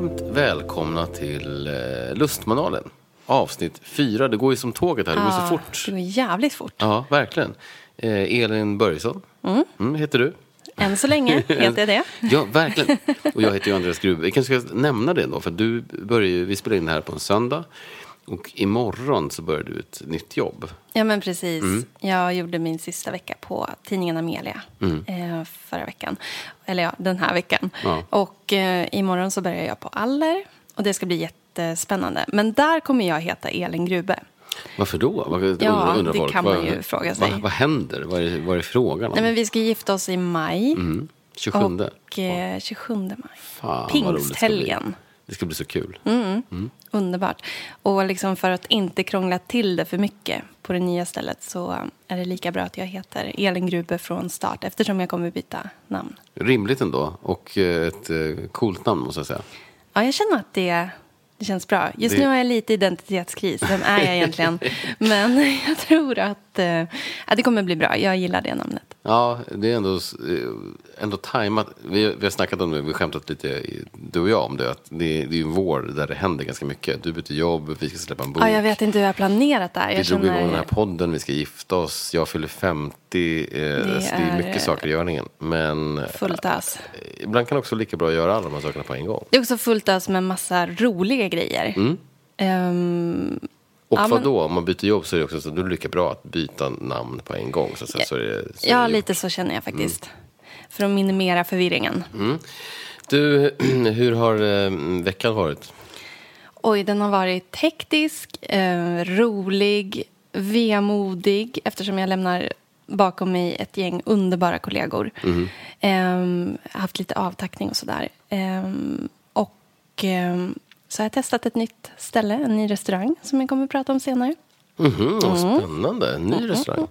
Varmt välkomna till eh, Lustmanualen. Avsnitt fyra. Det går ju som tåget här, det går så fort. Det går jävligt fort. Ja, verkligen. Eh, Elin Börjesson mm, heter du. Än så länge heter jag det. Ja, verkligen. Och jag heter ju Andreas Grube. Vi kanske ska nämna det då, för du börjar ju, vi spelar in det här på en söndag. Och imorgon så börjar du ett nytt jobb. Ja, men precis. Jag gjorde min sista vecka på tidningen Amelia eh, förra veckan. Eller ja, den här veckan. Ja. Och eh, imorgon så börjar jag på Aller. Och det ska bli jättespännande. Men där kommer jag heta Elin Grube. Varför då? Vad, Ja, undrar det folk. kan man Vad- ju fråga sig. Vad, vad händer? Vad är, vad är frågan om? Nej, men vi ska gifta oss i maj. Mm, 27. Och eh, 27 maj. Fan, vad. Pingsthelgen. Det ska bli så kul. Underbart. Och liksom för att inte krångla till det för mycket på det nya stället så är det lika bra att jag heter Elin Grube från start eftersom jag kommer byta namn. Rimligt ändå. Och eh, ett eh, coolt namn måste jag säga. Ja, jag känner att det, det känns bra. Just Det- nu har jag lite identitetskris. Vem är jag egentligen? Men jag tror att, eh, att det kommer bli bra. Jag gillar det namnet. Ja, det är ändå, ändå tajmat. Vi, vi har snackat om det, vi har skämtat lite, i- du och jag, om det. Att det, det är ju vår där det händer ganska mycket. Du byter jobb, vi ska släppa en bok. Ja, jag vet inte hur jag har planerat det här. vi Jag drog igång den här podden, vi ska gifta oss, jag fyller 50. Eh, det, är, det är är, mycket eh, saker i görningen. Men eh, fullt ös. ibland kan det också lika bra att göra alla de här sakerna på en gång. Det är också fullt ös med massa roliga grejer. Mm. Ehm, Och Ja, men- då? Om man byter jobb så är det också så, då är det lika bra att byta namn på en gång. Så, så, så är så är ja, lite så känner jag faktiskt. För att minimera förvirringen. Du, hur har eh, veckan varit? Oj, den har varit hektisk, eh, rolig, vemodig eftersom jag lämnar bakom mig ett gäng underbara kollegor. Eh, haft lite avtackning och sådär. Eh, och eh, så har jag testat ett nytt ställe, en ny restaurang som jag kommer att prata om senare. Mhm, vad Mm. spännande. En ny restaurang.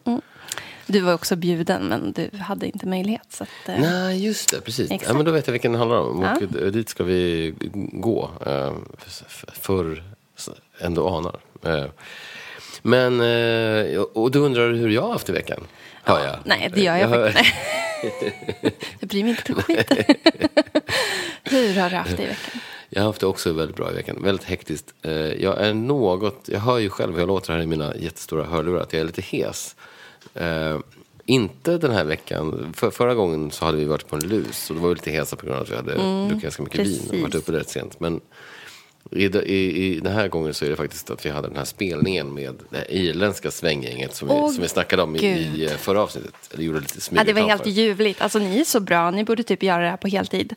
Du var också bjuden, men du hade inte möjlighet. Så att, eh, Nej, just det. Precis. Ja, men då vet jag vilken det handlar om. Och d- dit ska vi gå. Eh, Förr än du anar. Eh, Men, eh, och du undrar hur jag har haft i veckan? Hör jag. Nej, det gör jag, hör- faktiskt Jag bryr mig inte skit. Hur har du haft det i veckan? Jag har haft det också väldigt bra i veckan. Väldigt hektiskt. Eh, Jag är något, jag hör ju själv hur jag låter här i mina jättestora hörlurar att jag är lite hes. Eh, inte den här veckan. För, förra gången så hade vi varit på en lus och då var lite hesa på grund av att vi hade druckit ganska mycket vin och precis. varit uppe rätt sent. Men i, i, i den här gången så är det faktiskt att vi hade den här spelningen med det irländska svänggänget som, Åh, vi, som vi snackade om i, i eh, förra avsnittet. Eller gjorde lite Ja, det var helt ljuvligt. Alltså, ni är så bra. Ni borde typ göra det här på heltid.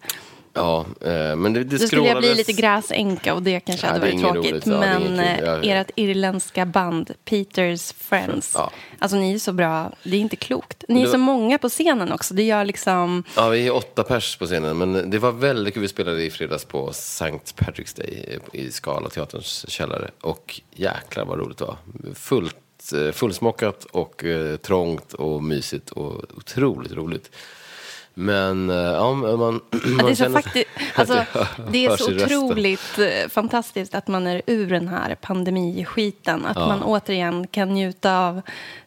Ja, eh, men det, det Då skulle jag bli lite gräsänka och det kanske Ja, hade varit tråkigt. roligt, ja, Men eh, Ja, ja. ert irländska band, Peters Friends. Ja. Alltså ni är så bra. Det är inte klokt. Ni är Du- så många på scenen också. Det gör liksom... Ja, vi är åtta pers på scenen, men det var väldigt kul. Vi spelade i fredags på St. Patrick's Day i Skala teaterns källare. Och jäklar vad roligt det var. Fullt, eh, fullsmockat och eh, trångt och mysigt och otroligt roligt. Men eh, ja, men man, Ja, man det är så, fakti- alltså, det är så otroligt eh, fantastiskt att man är ur den här pandemiskiten. Att Ja. man återigen kan njuta av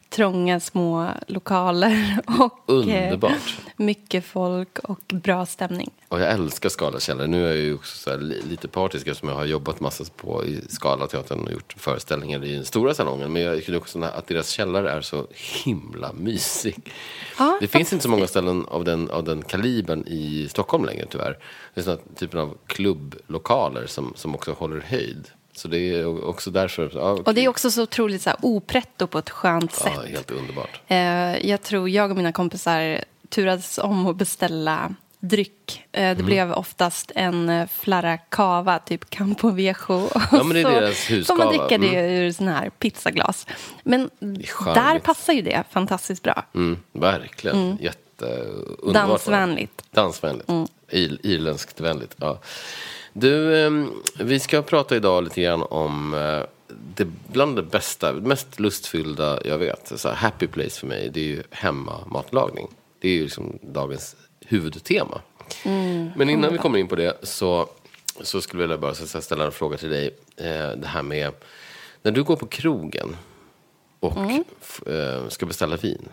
trånga små lokaler och eh, Underbart. mycket folk och bra stämning. Och jag älskar Skala källare. Nu är jag ju också lite partisk eftersom jag har jobbat massa på i Skala teatern och gjort föreställningar i den stora salongen. Men jag tycker också att deras källare är så himla mysig. Ja, det finns inte så många ställen av den, av den kalibern i Stockholm längre tyvärr. Det är sådana typen av klubblokaler som, som också håller höjd. Så det är också därför. Ja, Och det är också så otroligt så här, opretto på ett skönt sätt. ja, helt underbart. Eh, jag tror jag och mina kompisar turades om att beställa dryck. Eh, Mm. det blev oftast en eh, flarra cava, typ Campo Viejo. Ja, men det är Så deras får man dricka det Mm. ur sån här pizzaglas. Men där passar ju det fantastiskt bra. Mm, verkligen. Jätteunderbart. Dansvänligt. Dansvänligt. Ir, irländskt vänligt. Ja. Du, ehm, vi ska prata idag lite grann om eh, det, bland det bästa, mest lustfyllda jag vet. Så happy place för mig, det är ju hemmamatlagning. Det är ju liksom dagens huvudtema. Men innan vi kommer in på det så, så skulle jag vilja bara ställa en fråga till dig. Eh, det här med, när du går på krogen och f- eh, ska beställa vin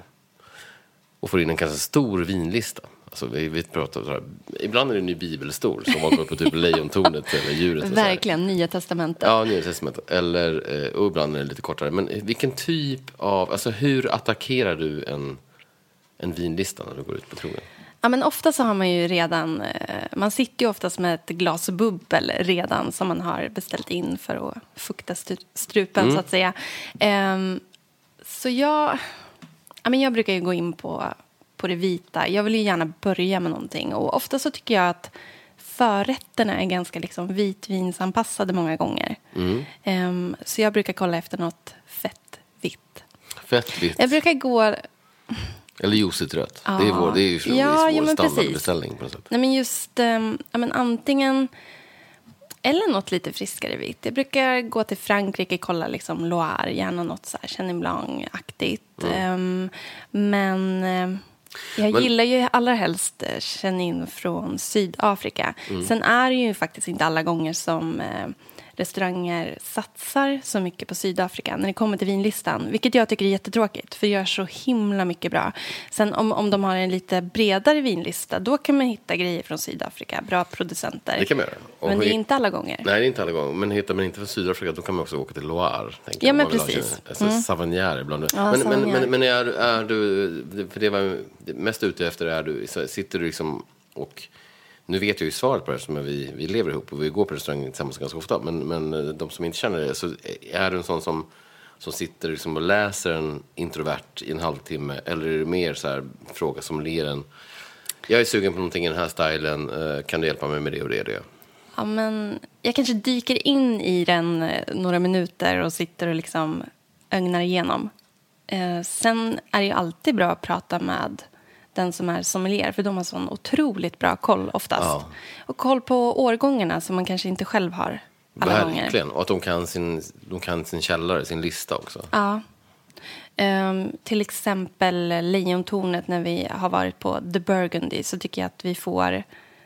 och får in en ganska stor vinlista Alltså, vi, vi pratar så här, ibland är det en ny bibelstol som man går på typ lejontornet eller djuret. Verkligen, Nya Testamentet. Ja, Nya Testamentet. Eller, eh, och ibland är det lite kortare. Men vilken typ av, alltså hur attackerar du en, en vinlista när du går ut på tronen? Ja, men ofta så har man ju redan, eh, man sitter ju oftast med ett glas bubbel redan som man har beställt in för att fukta strupen Mm. så att säga. Ehm, så jag, ja, men jag brukar ju gå in på, på det vita. Jag vill ju gärna börja med någonting och ofta så tycker jag att förrätterna är ganska liksom vitvinsanpassade många gånger. Mm. Ehm, så jag brukar kolla efter något fett vitt. Fett vitt Jag brukar gå eller juicigt rött. Ja. Det är vår, det är ju Ja, ja, vår men precis. standardbeställning på något sätt. Nej, men just ehm, ja, men antingen eller något lite friskare vitt. Jag brukar gå till Frankrike och kolla liksom Loire, gärna något så här Chenin Blanc-aktigt. Ehm, men eh, jag Men- gillar ju allra helst eh, Chenin från Sydafrika. Sen är det ju faktiskt inte alla gånger som eh, restauranger satsar så mycket på Sydafrika när det kommer till vinlistan. Vilket jag tycker är jättetråkigt, för det gör så himla mycket bra. Sen om, om de har en lite bredare vinlista, då kan man hitta grejer från Sydafrika. Bra producenter. Det kan man göra. Och Men det är inte alla gånger. Nej, det är inte alla gånger. Men hittar man inte från Sydafrika då kan man också åka till Loire. tänker Ja, men precis. Alltså, Savagnier ibland. Ja, men, men, men, men är, är du, för det var mest ute efter, är du, sitter du liksom och nu vet jag ju svaret på det eftersom vi, vi lever ihop och vi går på restaurang tillsammans ganska ofta. Men, men eh, de som inte känner det, så eh, är du en sån som, som sitter liksom och läser en introvert i en halvtimme? Eller är det mer så här, fråga som ler en? Jag är sugen på någonting i den här stilen, eh, kan du hjälpa mig med det och det och det? Ja, men jag kanske dyker in i den några minuter och sitter och liksom ögnar igenom. Sen är det ju alltid bra att prata med den som är sommelier för de har sån otroligt bra koll oftast. Ja. Och koll på årgångarna som man kanske inte själv har alla gånger. Verkligen. Och att de kan, sin, de kan sin källare, sin lista också. Ja. Ehm, till exempel Lejontornet när vi har varit på The Burgundy så tycker jag att vi får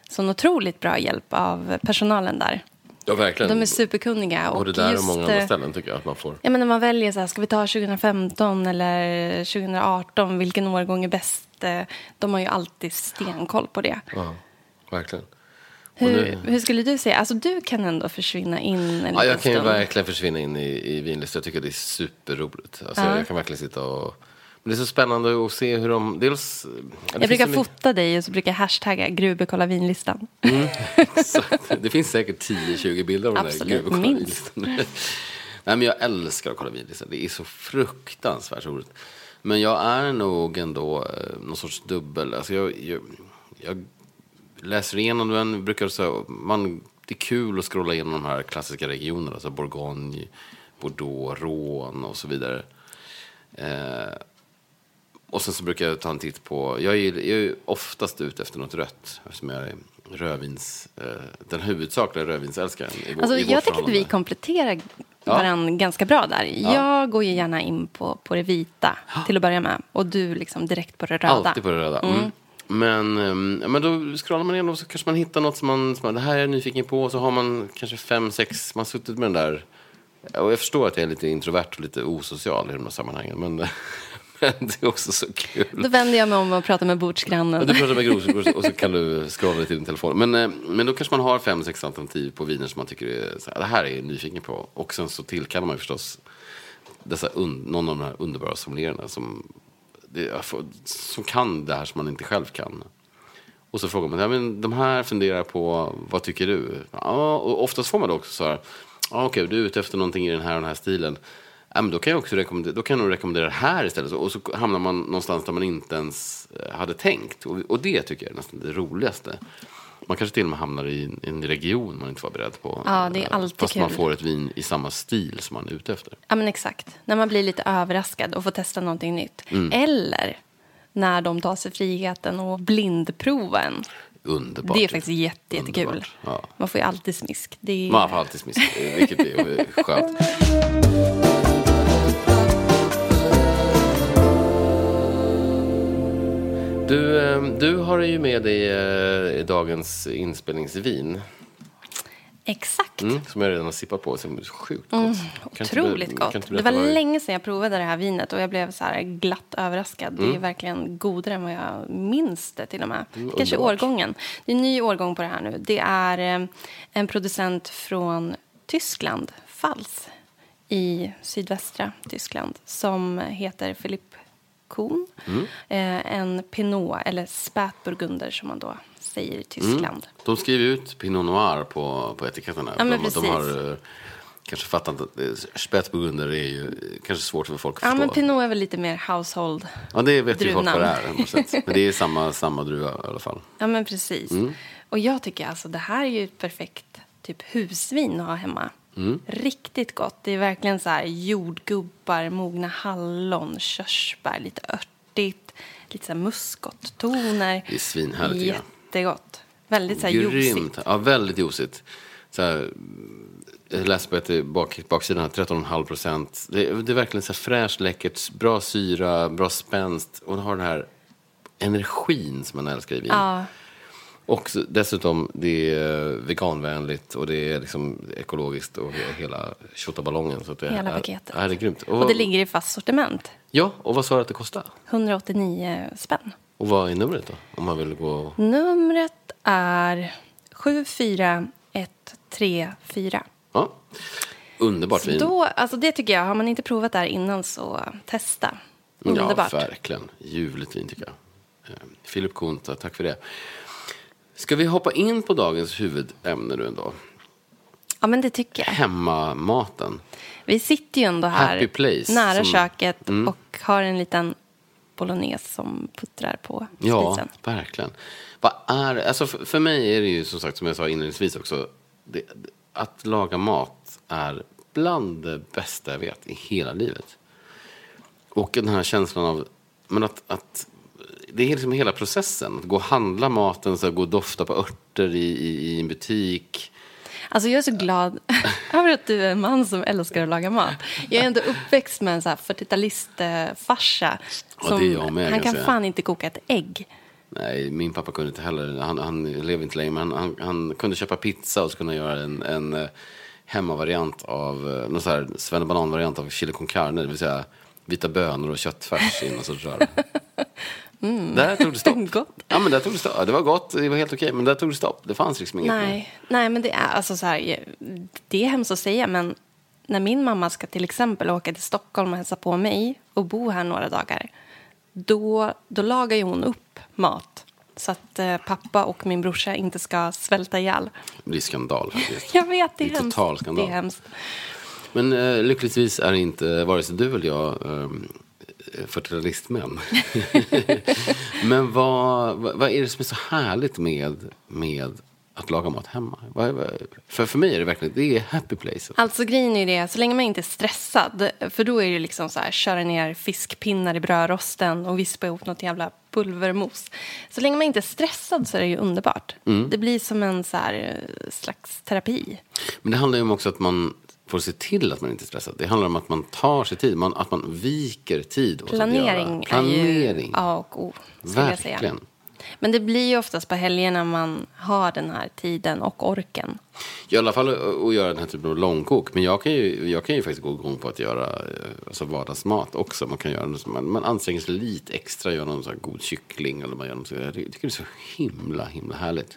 sån otroligt bra hjälp av personalen där. Ja, verkligen. De är superkunniga. Både och där just, och många andra eh, ställen tycker jag att man får. Ja, men när man väljer så här, ska vi ta 2015 eller 2018, vilken årgång är bäst? Eh, De har ju alltid stenkoll på det. Ja, verkligen. Hur, nu- hur skulle du säga? Alltså du kan ändå försvinna in en Ja, liten jag kan verkligen försvinna in i, i vinlistan. Jag tycker det är superroligt. Alltså, Ja. Jag kan verkligen sitta och... Men det är så spännande att se hur de... Dels, ja, Jag brukar mycket- fota dig och så brukar jag hashtagga Grube kolla vinlistan. Exakt. Det finns säkert 10-20 bilder av den där kolla minst. vinlistan. Nej, men jag älskar att kolla vinlistan. Det är så fruktansvärt roligt. Men jag är nog ändå eh, någon sorts dubbel. Alltså jag, jag, jag läser igenom den. Brukar säga, man, det är kul att scrolla igenom de här klassiska regionerna. Alltså Bourgogne, Bordeaux, Rhône och så vidare. Eh, och sen så brukar jag ta en titt på, jag är, jag är oftast ute efter något rött eftersom jag är rödvins, eh, den huvudsakliga rödvinsälskaren i, vår, Alltså, i jag tycker att vi kompletterar Ja. varandra ganska bra där. Ja. Jag går ju gärna in på, på det vita till att börja med. Och du liksom direkt på det röda. Alltid på det röda. Mm. Men, ehm, ja, men då scrollar man igenom och så kanske man hittar något som man, som man, det här är jag nyfiken på. Och så har man kanske fem, sex, man har suttit med den där. Och jag förstår att jag är lite introvert och lite osocial i de här sammanhangen. Men, men det är också så kul. Då vänder jag mig om och pratar med bordsgrannen. Du pratar med Grosor och så kan du scrolla till din telefon. Men, eh, men då kanske man har fem, sex alternativ på viner som man tycker är, så här, det här är jag nyfiken på. Och sen så tillkallar man förstås dessa un, någon av de här underbara sommeliererna som, som kan det här som man inte själv kan. Och så frågar man, ja, men de här funderar på, vad tycker du? Ja, och oftast får man då också så här, ja, okej, du är ute efter någonting i den här och den här stilen. Ja, men då kan jag också rekommendera, då kan jag nog rekommendera det här istället. Och så hamnar man någonstans där man inte ens eh, hade tänkt. Och, och det tycker jag är nästan det roligaste. Man kanske till och med hamnar i en, region man inte var beredd på. Ja, det är Eh, alltid Fast man kul. får ett vin i samma stil som man är ute efter. Ja, men exakt. När man blir lite överraskad och får testa någonting nytt. Mm. Eller när de tar sig friheten och blindprova en. Underbart. Det är faktiskt jätte, jättekul. Ja. Man får ju alltid smisk. Är... Man får alltid smisk, vilket är skönt. Du, eh, du har ju med dig eh, dagens inspelningsvin. Exakt. Mm, som jag redan har sippat på. Som är sjukt gott. Inte Otroligt du- gott. Det var vad länge sedan jag provade det här vinet och jag blev så här glatt överraskad. Det Mm. är verkligen godare än vad jag minns det till och med. Kanske underbart. årgången. Det är en ny årgång på det här nu. Det är eh, en producent från Tyskland, Fals, i sydvästra Tyskland som heter Philipp Kuhn. Mm. Eh, en Pinot, eller spätburgunder som man då säger i Tyskland. De skriver ut Pinot Noir på, på etiketterna. Ja, de, de har eh, kanske fattat att eh, spätburgunder är ju kanske svårt för folk att Ja, förstå. men Pinot är väl lite mer household. ja, det vet ju folk vad det är. Men det är samma, samma druva i alla fall. Ja, men precis. Mm. Och jag tycker alltså det här är ju ett perfekt typ husvin att ha hemma. Mm. Riktigt gott. Det är verkligen så här jordgubbar, mogna hallon, körsbär, lite örtigt, lite så här muskottoner. Det är svinhärligt. Jättegott. Väldigt så här juicigt. Grymt. Ja, väldigt juicigt. Så här, jag läste på ett bak, baksidan här, 13,5 procent. Det, det är verkligen så här fräscht, läckert, bra syra, bra spänst. Och det har den här energin som man älskar i vin. Ja, Och så, dessutom, det är veganvänligt och det är liksom ekologiskt och he- hela tjottaballongen. Så det Hela är, paketet. Det är grymt. och det ligger i fast sortiment. Ja, och vad sa du att det kostar? 189 spänn. Och vad är numret då? Om man vill gå... Numret är 74134. Ja. Underbart vin. Då, alltså det tycker jag, har man inte provat det här innan så testa. Underbart. Ja, verkligen. Ljuvligt vin tycker jag. Eh, Filip Kunta, tack för det. Ska vi hoppa in på dagens huvudämne nu ändå? Ja, men det tycker jag. Hemmamaten. Vi sitter ju ändå här place, nära som- köket Mm. och har en liten bolognese som puttrar på Ja, spisen. verkligen. Vad är, alltså för, för mig är det ju som sagt, som jag sa inledningsvis också, det, att laga mat är bland det bästa jag vet i hela livet. Och den här känslan av, men att, att det är liksom hela processen. Att gå och handla maten, så gå och dofta på örter i, i, i en butik. Alltså jag är så glad över att du är en man som älskar att laga mat. Jag är ändå uppväxt med en så här 40-talistfarsa. Ja, han kan fan inte koka ett ägg. Nej, min pappa kunde inte heller. Han, han lever inte längre, men han, han kunde köpa pizza och så kunde han göra en, en eh, hemmavariant av, eh, någon så här svennebanan-variant av chili con carne, det vill säga vita bönor och köttfärs i någon sorts rör. Där tog det stopp. Mm. Gott. Ja, men där tog det stopp. Det var gott, det var helt okej, men där tog det stopp. Det fanns liksom inget mer. Nej, nej, men det är alltså så här, det är hemskt att säga, men när min mamma ska till exempel åka till Stockholm och hälsa på mig och bo här några dagar, då, då lagar ju hon upp mat så att eh, pappa och min brorsa inte ska svälta ihjäl. Det blir skandal faktiskt. Jag vet, det är, Det är hemskt. total skandal. Det är hemskt. Men eh, lyckligtvis är inte vare sig du eller jag eh, 40-talistmän. Men vad, vad, är det som är så härligt med, med att laga mat hemma? För, för mig är det verkligen det är happy place. Alltså grejen är det, så länge man inte är stressad, för då är det liksom så här, köra ner fiskpinnar i brödrosten och vispa ihop något jävla pulvermos. Så länge man inte är stressad så är det ju underbart. Mm. Det blir som en så här, slags terapi. Men det handlar ju om också att man får se till att man inte är stressad. Det handlar om att man tar sig tid, man, att man viker tid. åt att göra. Planering, Planering. är ju A och O, säga. Verkligen. Men det blir ju oftast på helgerna man har den här tiden och orken. I alla fall att- göra den här typen av långkok. Men jag kan ju, jag kan ju faktiskt gå igång på att göra eh, alltså vardagsmat också. Man, kan göra, något man, man anstränger sig lite extra, gör någon sån här god kyckling. Eller man gör något, jag tycker det är så himla, himla härligt.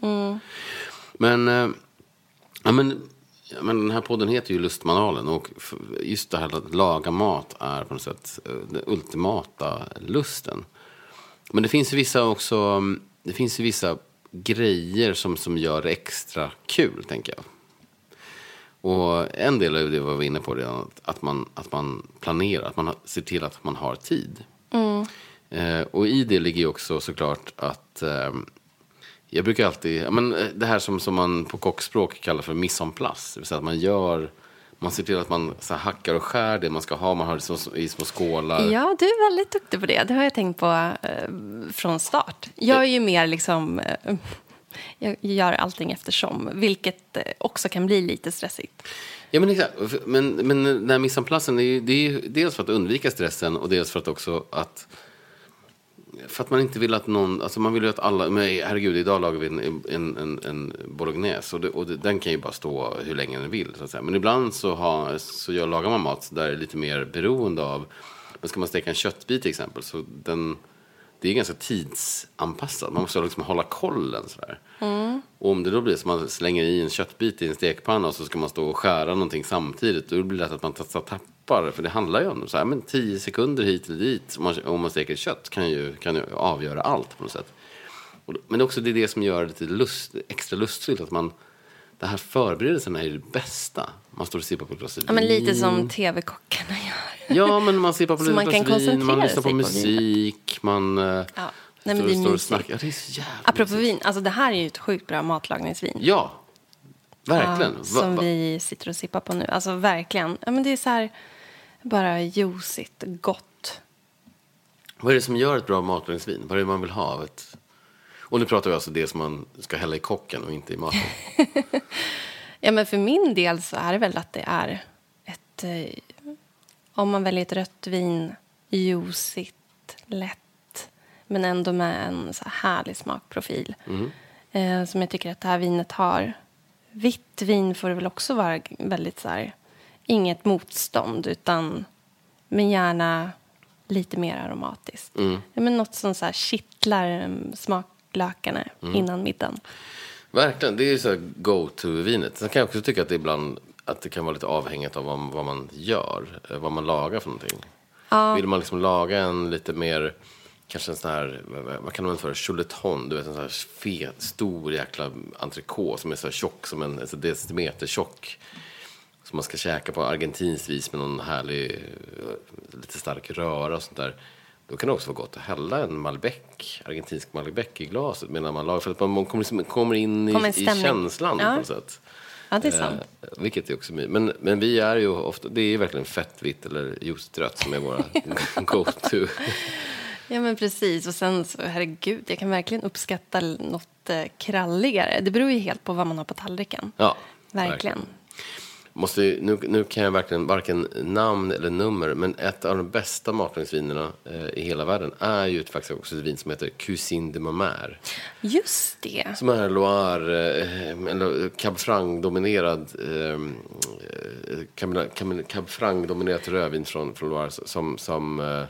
Men, eh, ja, men, ja, men den här podden heter ju Lustmanualen. Och just det här att laga mat är på något sätt eh, den ultimata lusten. Men det finns vissa också, mm, det finns vissa grejer som, som gör det extra kul, tänker jag. Och en del av det var vi inne på redan, att- att man, att man planerar, att man ser till att man har tid. Eh, och i det ligger ju också såklart att eh, jag brukar alltid, ja, men eh, det här som, som man på kockspråk kallar för mise en place, det vill säga att man gör, man ser till att man så här, hackar och skär det man ska ha, man har det i små skålar. Ja, du är väldigt duktig på det. Det har jag tänkt på eh, från start. Jag är ju mer liksom... Eh, jag gör allting eftersom, vilket eh, också kan bli lite stressigt. Ja, men exakt. Men, men den här mise en placen, det är, ju- det är ju dels för att undvika stressen och dels för att också att för att man inte vill att någon, alltså man vill ju att alla, men herregud idag lagar vi en, en, en, en bolognese och, det, och det, den kan ju bara stå hur länge den vill så att säga. Men ibland så, har, så gör, lagar man mat där det är lite mer beroende av, men ska man steka en köttbit till exempel så den, det är ganska tidsanpassat. Man måste liksom hålla kollen sådär. Mm. Och om det då blir så att man slänger i en köttbit i en stekpanna och så ska man stå och skära någonting samtidigt. Då blir det lätt att man tappar. För det handlar ju om så här, men tio sekunder hit eller dit. Om man, om man steker kött kan ju, kan ju avgöra allt på något sätt. Men också det är det som gör det lite lust, extra lustfyllt. Att man, det här förberedelserna är det bästa. Man står och sippar på ett glas vin. Ja, men lite som tv-kockarna gör. Ja, men man sippar på ett glas vin, man lyssnar på musik, man... Eh, ja. Nej, men det är mysigt. Ja, det är så jävla Apropå mysigt. vin, alltså det här är ju ett sjukt bra matlagningsvin. Ja, verkligen. Ja, som va, va? vi sitter och sippar på nu. Alltså verkligen. Ja, men det är så här, bara juicigt, gott. Vad är det som gör ett bra matlagningsvin? Vad är det man vill ha av ett... Och nu pratar vi alltså det som man ska hälla i kocken och inte i maten. ja, men för min del så är det väl att det är ett... Eh, om man väljer ett rött vin, juicigt, lätt men ändå med en så här härlig smakprofil mm. eh, som jag tycker att det här vinet har. Vitt vin får det väl också vara väldigt så här, inget motstånd utan men gärna lite mer aromatiskt. Mm. men något som så här kittlar mm, smaklökarna mm. innan middagen. Verkligen, det är så go-to-vinet. Sen kan jag också tycka att det ibland att det kan vara lite avhängigt av vad, vad man gör, eh, vad man lagar för någonting. Ja. Vill man liksom laga en lite mer, kanske en sån här, vad kan man för chuleton, du vet en sån här fet, stor jäkla entrecote som är så här tjock som en, alltså decimeter tjock. Som man ska käka på argentinskt vis med någon härlig, eh, lite stark röra och sånt där. Då kan det också vara gott att hälla en Malbec, argentinsk Malbec i glaset medan man lagar. För att man kommer, liksom, kommer in i, kommer i känslan ja. på något sätt. Ja, det är sant. Eh, vilket är också men, men vi är ju ofta, det är verkligen fett, vitt eller juicerött som är våra go-to. Ja, men precis. Och sen så, herregud, jag kan verkligen uppskatta något eh, kralligare. Det beror ju helt på vad man har på tallriken. Ja, verkligen. verkligen. Måste, nu, nu kan jag verkligen varken namn eller nummer, men ett av de bästa matlagningsvinerna eh, i hela världen är ju faktiskt också ett vin som heter Cuisine de Mamère. Just det. Som är Loire, eh, eller Cab Franc-dominerad eh, Cab, Cab Franc-dominerat rödvin från, från Loire som, som eh,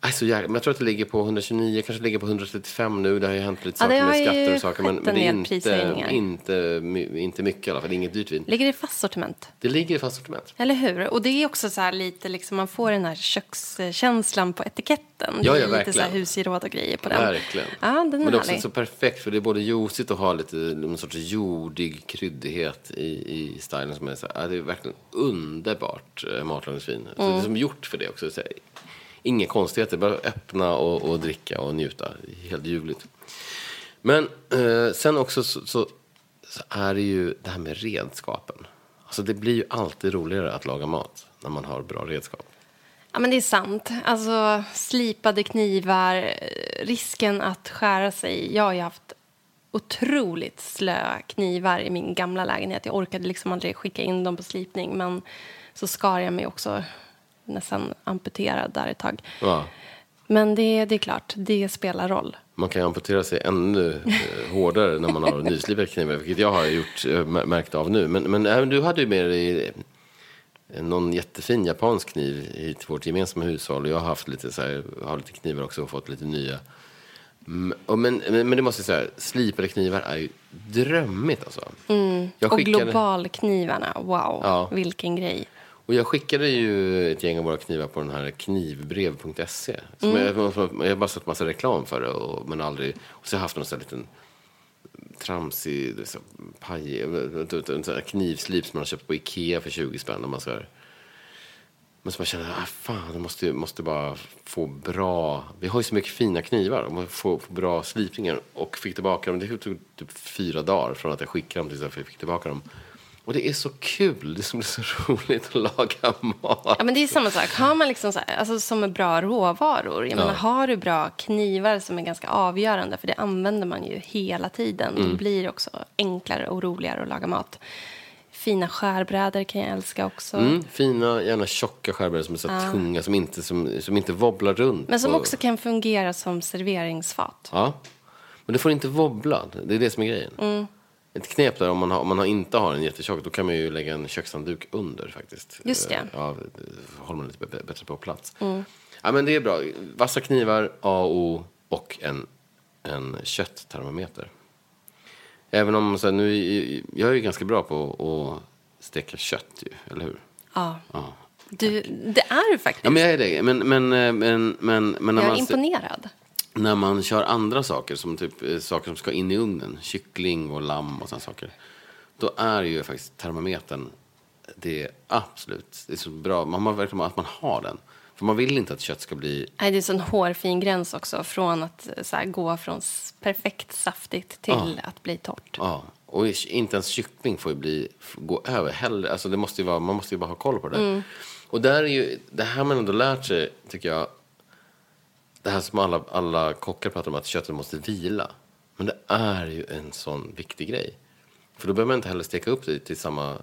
Alltså, jag, jag tror att det ligger på 129, kanske ligger på 135 nu. Det har ju hänt lite ja, saker med skatter och saker. Men, men det är inte, inte, inte mycket i alla fall. Inget dyrt vin. Ligger det i fast sortiment? Det ligger i fast sortiment. Eller hur? Och det är också så här lite, liksom, man får den här kökskänslan på etiketten. Ja, ja, det är lite så här husgeråd och grejer på den. Verkligen. Ja, den är men det är också härlig. så perfekt för det är både juicigt och har lite någon sorts jordig kryddighet i, i stilen. Som är så här, ja, det är verkligen underbart äh, matlagningsvin. Mm. Så det är som gjort för det också. Så här, Inga konstigheter, bara öppna och, och dricka och njuta. Helt ljuvligt. Men eh, sen också så, så, så, är det ju det här med redskapen. Alltså det blir ju alltid roligare att laga mat när man har bra redskap. Ja, men det är sant. Alltså, slipade knivar, risken att skära sig. Jag har ju haft otroligt slöa knivar i min gamla lägenhet. Jag orkade liksom aldrig skicka in dem på slipning, men så skar jag mig också nästan amputerad där ett tag. Ja. Men det, det är klart, det spelar roll. Man kan amputera sig ännu eh, hårdare när man har nyslipade knivar, vilket jag har gjort, eh, märkt av nu. Men, men även du hade ju med dig någon jättefin japansk kniv till vårt gemensamma hushåll. Jag har haft lite, så här, har lite knivar också och fått lite nya. Men, men, men det måste jag säga, slipade knivar är ju drömmigt alltså. Mm. Och globalknivarna, wow, ja. vilken grej. Och jag skickade ju ett gäng av våra knivar på den här knivbrev.se. Mm. Jag, jag har bara sett massa reklam för det, och, men aldrig... Och så har jag haft någon sån här liten tramsig så, paj, en sån här knivslip som man har köpt på Ikea för 20 spänn. Och man ska, men så man känner, ah, fan, jag måste, måste bara få bra... Vi har ju så mycket fina knivar. Man får, få bra slipningar. Och fick tillbaka dem. Det tog typ fyra dagar från att jag skickade dem tills jag fick tillbaka dem. Och det är så kul, det är så roligt att laga mat. Ja, men det är samma sak. Har man liksom så här, alltså, som är bra råvaror, jag ja. menar, har du bra knivar som är ganska avgörande, för det använder man ju hela tiden, mm. då blir det också enklare och roligare att laga mat. Fina skärbrädor kan jag älska också. Mm, fina, gärna tjocka skärbrädor som är så här tunga, som inte, som, som inte wobblar runt. Men som och- också kan fungera som serveringsfat. Ja, men det får inte wobbla. Det är det som är grejen. Mm. Ett knep där om man, har, om man inte har en jättetjock, då kan man ju lägga en kökshandduk under faktiskt. Just det. Eh, Ja, håller man lite bättre på plats. Mm. Ja, men det är bra. Vassa knivar, A och en, en kötttermometer. Även om, så här, nu, jag är ju ganska bra på att steka kött ju, eller hur? Ja. Ja. Du, det är du faktiskt. Ja, men jag är det. Men, men, eh, men, men, men när jag är man... imponerad. När man kör andra saker, som typ eh, saker som ska in i ugnen, kyckling och lamm och sådana saker, då är ju faktiskt termometern det är absolut, det är så bra, man har verkligen att man har den. För man vill inte att kött ska bli, Nej, det är en sån hårfin gräns också. Från att så här, gå från perfekt saftigt till Ja. att bli torrt. ja, och inte ens kyckling får ju bli, gå över heller, alltså det måste ju vara, man måste ju bara ha koll på det där. Och där är ju, det här man ändå lärt sig, tycker jag, det här som alla, alla kockar pratar om att köttet måste vila. Men det är ju en sån viktig grej. För då behöver man inte heller steka upp det till samma...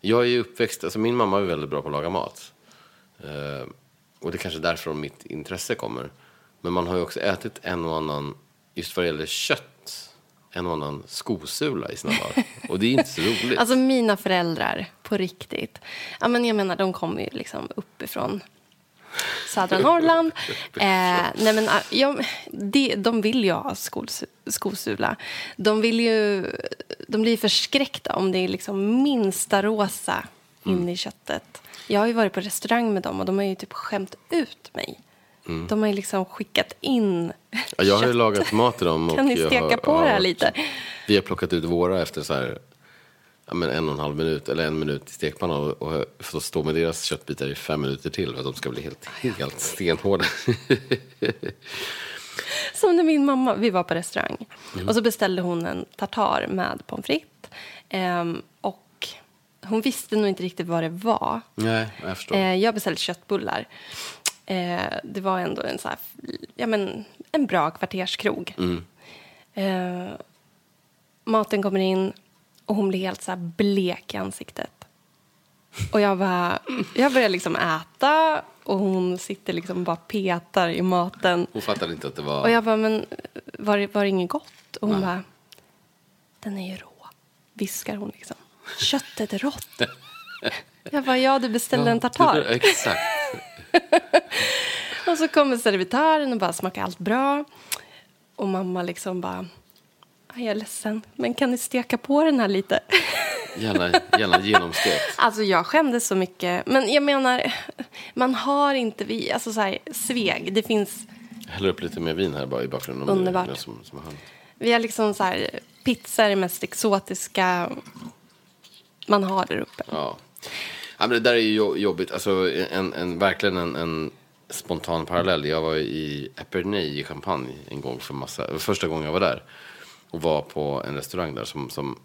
Jag är ju uppväxt, alltså min mamma är väldigt bra på att laga mat. Eh, och det är kanske därför mitt intresse kommer. Men man har ju också ätit en och annan, just vad det gäller kött, en och annan skosula i sina dagar. Och det är inte så roligt. Alltså mina föräldrar, på riktigt. Ja, men jag menar, de kommer ju liksom uppifrån södra Norrland. Eh, nej men, ah, ja, de, de vill ju ha skos, skosula. De, vill ju, de blir förskräckta om det är liksom minsta rosa in i köttet. Jag har ju varit på restaurang med dem och de har ju typ skämt ut mig. De har ju liksom skickat in Ja, jag har ju lagat mat till dem. och Kan ni steka har- på det här lite? Vi har plockat ut våra efter så här, ja, men en och en halv minut eller en minut i stekpannan och, och får stå med deras köttbitar i fem minuter till för att de ska bli helt, helt stenhårda. Som när min mamma, vi var på restaurang Mm. och så beställde hon en tartar med pommes frites. Ehm, och hon visste nog inte riktigt vad det var. Nej, jag förstår. Eh, jag beställde köttbullar. Eh, det var ändå en, så här, ja, men, en bra kvarterskrog. Mm. Eh, maten kommer in och hon blir helt så här blek i ansiktet. Och jag, bara, jag börjar liksom äta och hon sitter liksom bara petar i maten. Hon fattade inte att det var... Och jag bara, men var, det- var det inget gott? Och hon bara, den är ju rå, viskar hon liksom. Köttet är rått. Jag bara, ja du beställde en tartar. Du- Exakt. Och så kommer servitören och bara, smakar allt bra? Och mamma liksom bara, "Aj, jag är ledsen, men kan ni steka på den här lite? Gärna, gärna genomstekt. Alltså jag skämdes så mycket. Men jag menar, man har inte, vi, alltså så här, Sveg, det finns Jag häller upp lite mer vin här bara i bakgrunden. det Underbart. någon Som, som. Vi har liksom så här, pizza är det mest exotiska man har där uppe. Ja. ja men det där är ju jo- jobbigt. Alltså, en, en, verkligen en, en spontan parallell. Jag var i Epernay i Champagne en gång för massa, första gången jag var där. Och var på en restaurang där som, som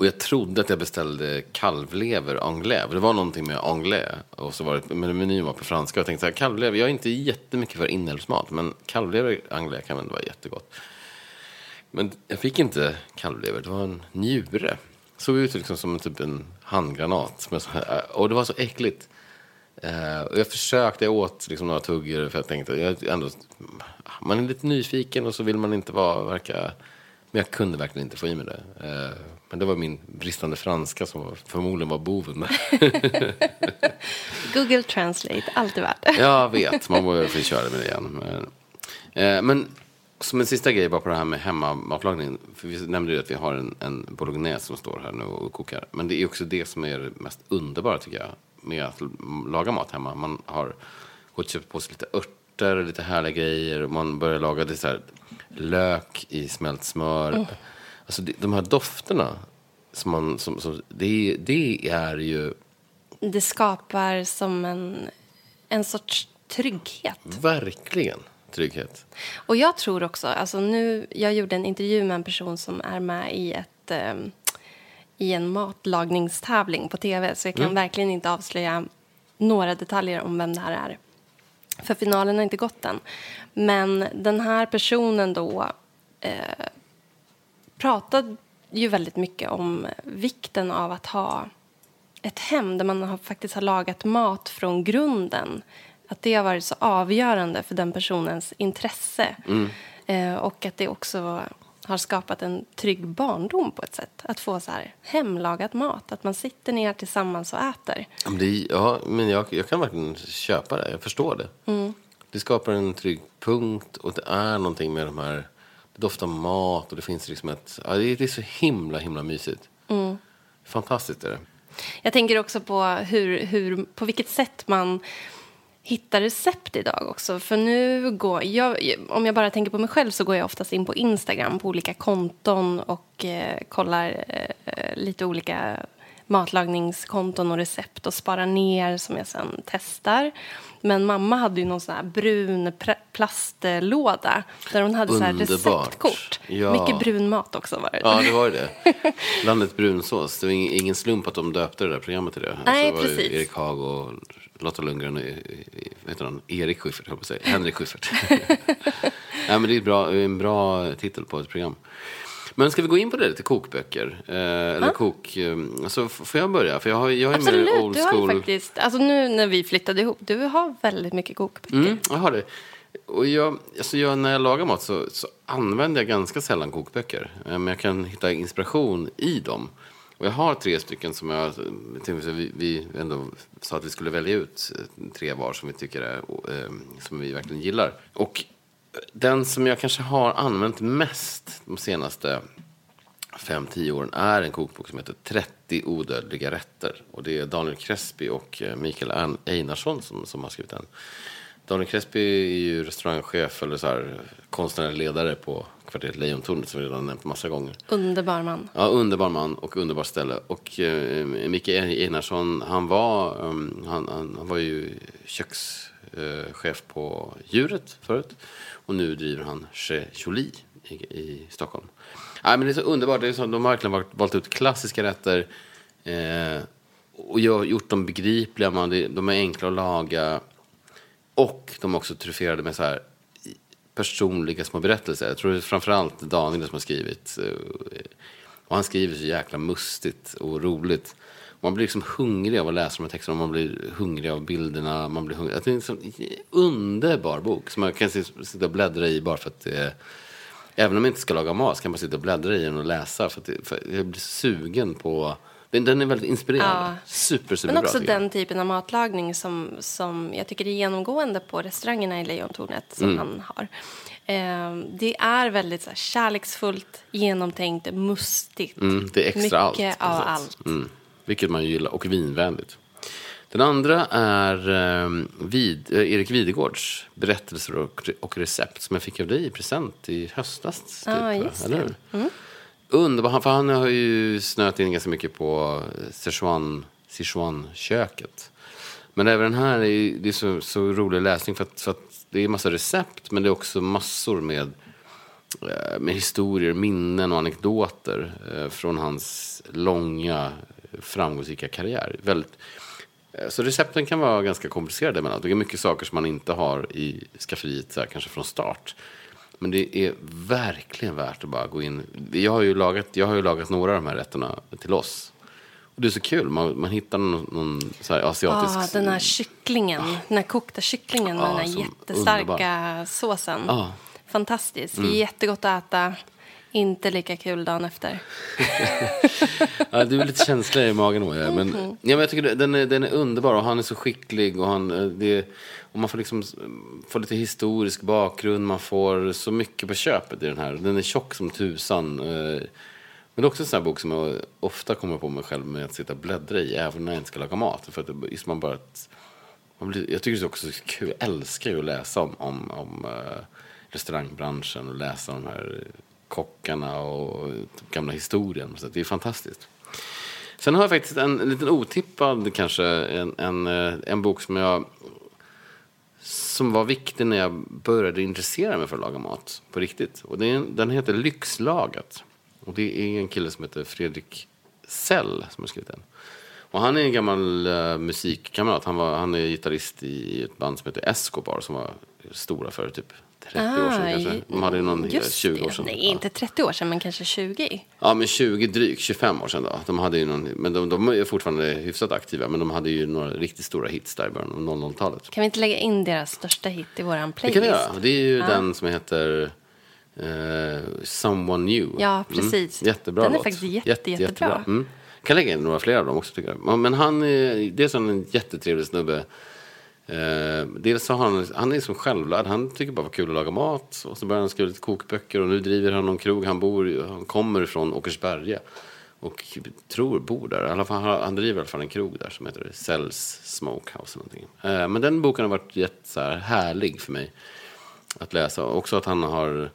och jag trodde att jag beställde kalvlever anglais. För det var någonting med anglais. Och så var det, men menyn var på franska. Och jag tänkte så här, kalvlever, jag är inte jättemycket för inälvsmat. Men kalvlever anglais kan väl vara jättegott. Men jag fick inte kalvlever, det var en njure. Såg ut liksom som typ en handgranat. Med så här, äh, och det var så äckligt. Uh, och jag försökte, jag åt liksom några tuggor för jag tänkte, jag ändå, man är lite nyfiken och så vill man inte vara, verka, men jag kunde verkligen inte få i mig det. Eh, men det var min bristande franska som förmodligen var boven. Google Translate, alltid värt. Jag vet, man får köra med det igen. Men, eh, men som en sista grej bara på det här med hemmamatlagning. För vi nämnde ju att vi har en, en bolognese som står här nu och kokar. Men det är också det som är det mest underbara tycker jag. Med att laga mat hemma. Man har gått och köpt på sig lite örter, lite härliga grejer. och Man börjar laga det så här, lök i smält smör. Alltså det, de här dofterna. Som man, som, som, det, det är ju Det skapar som en, en sorts trygghet. verkligen trygghet. Och jag tror också, alltså nu, jag gjorde en intervju med en person som är med i ett ehm, i en matlagningstävling på tv så jag kan verkligen inte avslöja några detaljer om vem det här är. För finalen har inte gått än. Men den här personen då eh, pratade ju väldigt mycket om vikten av att ha ett hem där man har, faktiskt har lagat mat från grunden. Att det har varit så avgörande för den personens intresse. Eh, och att det också har skapat en trygg barndom på ett sätt. Att få så här hemlagad mat, att man sitter ner tillsammans och äter. Ja, men, det, ja, men jag, jag kan verkligen köpa det. Jag förstår det. Det skapar en trygg punkt och det är någonting med de här... Det doftar mat och det finns liksom ett... Ja, det, är, så himla, himla mysigt. Fantastiskt är det. Jag tänker också på hur, hur, på vilket sätt man hittar recept idag också. För nu går jag, om jag bara tänker på mig själv så går jag oftast in på Instagram på olika konton och eh, kollar eh, lite olika matlagningskonton och recept och sparar ner som jag sen testar. Men mamma hade ju någon sån här brun plastlåda där hon hade så här Underbart. receptkort. Ja. Mycket brun mat också var det. Ja, det var det. Landet brunsås. Det var ingen, slump att de döpte det där programmet till det. Nej, det var ju precis. Erik Haag och Lotta Lundgren och eh, vad heter han? Erik Schyffert, höll jag på att säga. Henrik Schyffert. Nej, men det är bra, en bra titel på ett program. Men ska vi gå in på det lite, kokböcker? Eh, eller kok... Eh, alltså, får jag börja? För jag, har, jag är Absolut, mer old du har ju faktiskt, alltså nu när vi flyttade ihop, du har väldigt mycket kokböcker. Mm, jag har det. Och jag, alltså jag, när jag lagar mat så, så använder jag ganska sällan kokböcker. Eh, Men jag kan hitta inspiration i dem. Och jag har tre stycken som jag... Vi, vi ändå sa att vi skulle välja ut eh, tre var som vi tycker är, eh, som vi verkligen gillar. Och den som jag kanske har använt mest de senaste fem tio åren är en kokbok som heter 30 odödliga rätter. Och det är Daniel Crespi och eh, Mikael Einarsson som, som har skrivit den. Daniel Crespi är ju restaurangchef eller så här, konstnärlig ledare på kvarteret Lejontornet som vi redan nämnt massa gånger. Underbar man. Ja, underbar man och underbart ställe. Och eh, Micke Einarsson, han var, um, han, han, han var ju kökschef på Djuret förut. Och nu driver han Chez Jolie i, i Stockholm. Nej, men det är så underbart. Det är så, de har verkligen valt, valt ut klassiska rätter. Eh, och gjort dem begripliga. Man, de är enkla att laga. Och de är också tryfferade med så här personliga små berättelser. Jag tror det är framförallt Daniel som har skrivit. Eh, och han skriver så jäkla mustigt och roligt. Man blir liksom hungrig av att läsa de här texterna. Man blir hungrig av bilderna. Man blir hungrig. Det är en sån underbar bok som man kan sitta och bläddra i bara för att det är Även om jag inte ska laga mat så kan man sitta och bläddra i den och läsa. För, att det, för jag blir sugen på... Den, den är väldigt inspirerande. Ja. Super, super Men bra, också jag. den typen av matlagning som, som jag tycker är genomgående på restaurangerna i Lejontornet som Mm. han har. Eh, det är väldigt så här, kärleksfullt, genomtänkt, mustigt. Mm, det är extra Mycket allt. av allt. Mm, vilket man gillar. Och vinvänligt. Den andra är eh, vid, eh, Erik Videgårds berättelser och, och recept som jag fick av dig i present i höstas. Typ, va? just Eller det. Mm. Underbar, han- för han har ju snöat in ganska mycket på eh, Sichuan, Sichuan-köket. Men även den här är, ju- det är så, så rolig läsning för att, för att det är massa recept men det är också massor med eh, med historier, minnen och anekdoter eh, från hans långa framgångsrika karriär. Väldigt, så recepten kan vara ganska komplicerade emellanåt. Det är mycket saker som man inte har i skafferiet så här, kanske från start. Men det är verkligen värt att bara gå in. Jag har ju lagat, jag har ju lagat några av de här rätterna till oss. Och det är så kul, man, man hittar någon, någon asiatisk... Ah, den här kycklingen, den här kokta kycklingen med Ja, den här jättestarka såsen. Ja. Fantastiskt. Mm. Jättegott att äta. Inte lika kul dagen efter. Ja, du är lite känslig i magen. Moja, Men, Mhm. ja, men jag tycker den är, den är underbar och han är så skicklig. Och, han, eh, det, och man får liksom få lite historisk bakgrund. Man får så mycket på köpet i den här. Den är tjock som tusan. eh, Men det är också en sån här bok som jag ofta kommer på mig själv med att sitta och bläddra i. Även när jag inte ska laga mat. För att just man bara man blir, jag tycker det är också så kul. Jag älskar ju att läsa om, om, om eh, restaurangbranschen och läsa om de här kockarna och typ gamla historien. Så det är fantastiskt. Sen har jag faktiskt en liten otippad kanske, en, en, eh, en bok som jag som var viktig när jag började intressera mig för att laga mat på riktigt. Och det är, den heter Lyxlagat. Och det är en kille som heter Fredrik Sell som har skrivit den. Och han är en gammal uh, musikkamrat. Han, var, han är gitarrist i ett band som heter Escobar som var stora för typ 30 år sedan kanske. De hade ju någon Ah, Just 20 år det. sedan. Nej, inte 30 år sedan, men kanske 20. Ja, men 20 drygt, 25 år sedan då. De hade ju någon, men de, de är fortfarande hyfsat aktiva, men de hade ju några riktigt stora hits där i början av 00-talet. Kan vi inte lägga in deras största hit i våran Det playlist? kan vi göra. Det är ju den som heter eh, Someone New. Ja, precis. Mm, jättebra Den är låt. faktiskt jätte, jättebra. Mm. Kan lägga in några fler av dem också tycker jag. Men han är, det är som en jättetrevlig snubbe. Eh, dels så har han, han är som självlärd. Han tycker bara det var kul att laga mat. Och så börjar han skriva lite kokböcker och nu driver han någon krog. Han bor, han kommer från Åkersberga. Och tror bor där. I alla fall, han han driver i alla fall en krog där som heter Cells Smokehouse. Eller någonting. Eh, men den boken har varit jätte, så här, härlig för mig att läsa. Också att han har,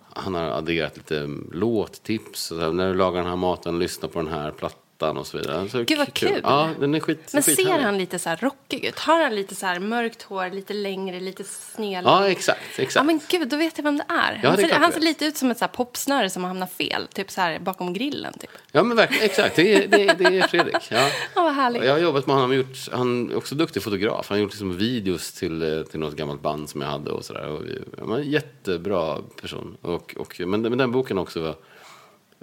han har adderat lite låttips. Så här, när du lagar den här maten, lyssna på den här plattan och så vidare. Så Gud, vad kul. Ja, den är skit Men ser skithärlig. han lite så här rockig ut? Har han lite så här mörkt hår, lite längre, lite sned? Ja, exakt. exakt. Ja men gud, då vet jag vem det är. Ja, han, det är ser, han ser lite ut som ett så här popsnöre som har hamnat fel. Typ så här bakom grillen. Typ. Ja, men verkligen. Exakt. Det är, det, är- det är Fredrik. Ja. Ja, vad härligt. Jag har jobbat med honom. och Gjort, han är också duktig fotograf. Han har gjort liksom videos till, eh, till något gammalt band som jag hade. Och så där. Och, vi- ja, men en jättebra person. Och, och, men, men den boken också var,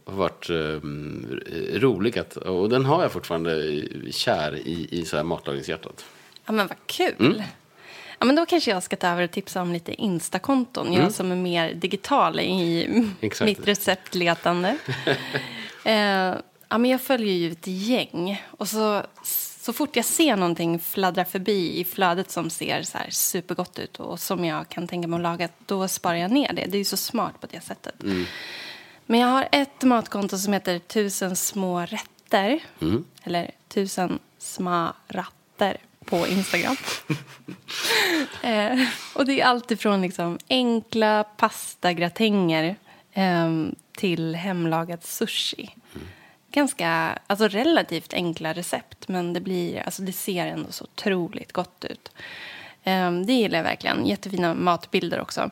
har varit um, rolig. Att, och den har jag fortfarande kär i, i så här matlagningshjärtat. Ja men vad kul. Mm. Ja, men då kanske jag ska ta över och tipsa om lite Instakonton. Jag som är mer digital i Mm. Exakt. mitt receptletande. eh, ja, men jag följer ju ett gäng. Och så, så fort jag ser någonting fladdra förbi i flödet som ser så supergott ut och som jag kan tänka mig att laga, då sparar jag ner det. Det är ju så smart på det sättet. Mm. Men jag har ett matkonto som heter Tusen små rätter. Mm. Eller Tusen små ratter på Instagram. eh, och det är allt ifrån liksom enkla pastagratänger eh, till hemlagad sushi. Ganska, alltså relativt enkla recept, men det, blir, alltså det ser ändå så otroligt gott ut. Eh, det gillar jag verkligen. Jättefina matbilder också.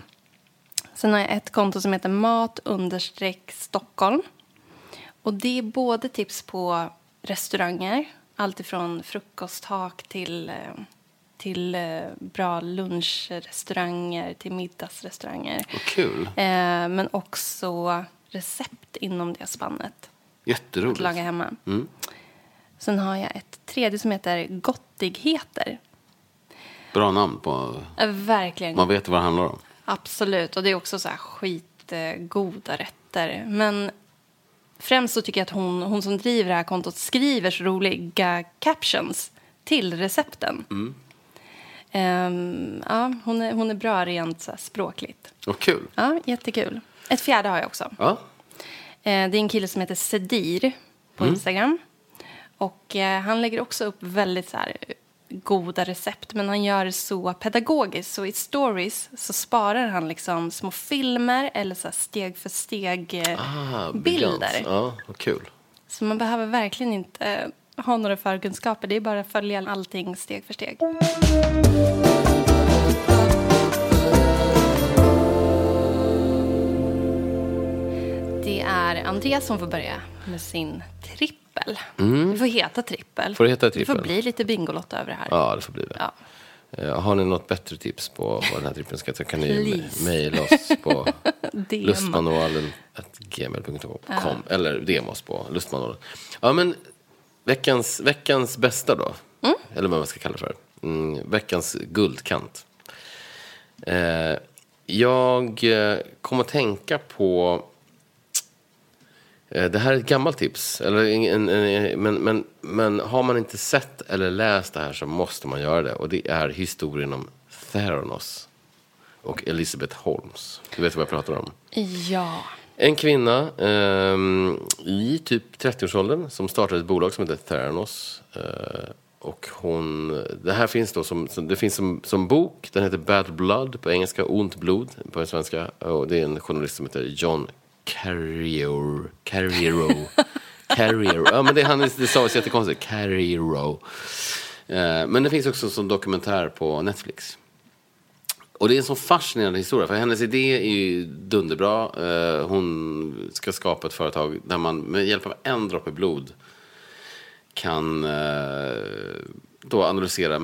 Sen har jag ett konto som heter mat Stockholm. Och det är både tips på restauranger, allt ifrån frukosthak till, eh, till eh, bra lunchrestauranger, till middagsrestauranger. Vad kul. Eh, men också recept inom det spannet att Jätteroligt. laga hemma. Mm. Sen har jag ett tredje som heter Gottigheter. Bra namn på... Verkligen Man vet vad det handlar om. Absolut, och det är också så här skitgoda rätter. Men främst så tycker jag att hon, hon som driver det här kontot skriver så roliga captions till recepten. Ehm, ja, hon, är, hon är bra rent så här, språkligt. Vad kul. Ja, jättekul. Ett fjärde har jag också. Ja. Eh, det är en kille som heter Sedir på Instagram. Och eh, han lägger också upp väldigt så här, goda recept, men han gör det så pedagogiskt. Så i stories så sparar han liksom små filmer eller så steg för steg eh, Ah. Ja, kul. Så man behöver verkligen inte ha några förkunskaper. Det är bara att följa allting steg för steg. Det är Andreas som får börja med sin trippel. Det får heta trippel. Mm. Får det heta Det trippel? får bli lite Bingolotto över det här. Ja, det får bli det. Ja. Eh, Har ni något bättre tips på vad den här trippen ska heta kan ni mejla oss på lustmanualen.gmail.com eller DM oss på lustmanualen. Ja, men veckans, veckans bästa då, Mm. eller vad man ska kalla det för. Mm, veckans guldkant. Eh, jag eh, kom att tänka på Det här är ett gammalt tips, eller, en, en, en, men, men, men har man inte sett eller läst det här så måste man göra det. Och det är historien om Theranos och Elizabeth Holmes. Du vet vad jag pratar om? Ja. En kvinna ehm, i typ 30-årsåldern som startade ett bolag som heter Theranos. Eh, och hon, det här finns då som, som, det finns som, som bok. Den heter Bad Blood på engelska, Ont blod på svenska. Och det är en journalist som heter John Carrier, Carriero. Carriero. Ja, men det, han, det stavas jättekonstigt. Carriero. Eh, men det finns också som dokumentär på Netflix. Och det är en så fascinerande historia, för hennes idé är ju dunderbra. Eh, hon ska skapa ett företag där man med hjälp av en droppe blod kan eh, då analysera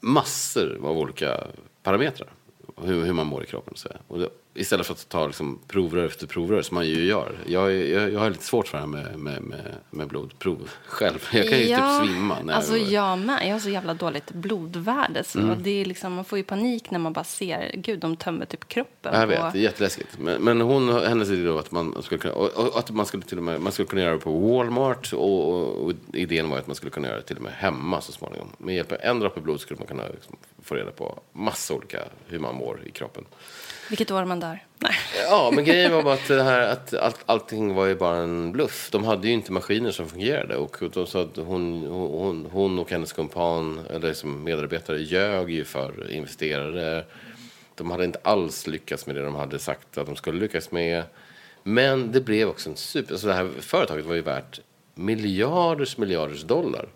massor av olika parametrar. hur, hur man mår i kroppen. Så. Och det, istället för att ta liksom, provrör efter provrör som man ju gör. Jag, jag, jag har lite svårt för det här med, med, med, med blodprov själv. Jag kan ju Ja, typ svimma. När alltså jag, jag med. Jag har så jävla dåligt blodvärde. Så Mm. det är liksom, man får ju panik när man bara ser, gud de tömmer typ kroppen. Jag på- vet, det är jätteläskigt. Men, men hon, hennes idé då att man skulle kunna, och, och att man skulle till och med, man skulle kunna göra det på Walmart och, och, och idén var att man skulle kunna göra det till och med hemma så småningom. Med hjälp av en droppe blod skulle man kunna liksom, få reda på massa olika hur man mår i kroppen. Vilket år man dör. Nej. Ja, men grejen var bara att, det här, att allt, allting var ju bara en bluff. De hade ju inte maskiner som fungerade. Och de sa att hon, hon, hon och hennes kumpan, eller som medarbetare, ljög ju för investerare. De hade inte alls lyckats med det de hade sagt att de skulle lyckas med. Men det blev också en super... Så det här företaget var ju värt miljarders miljarders dollar.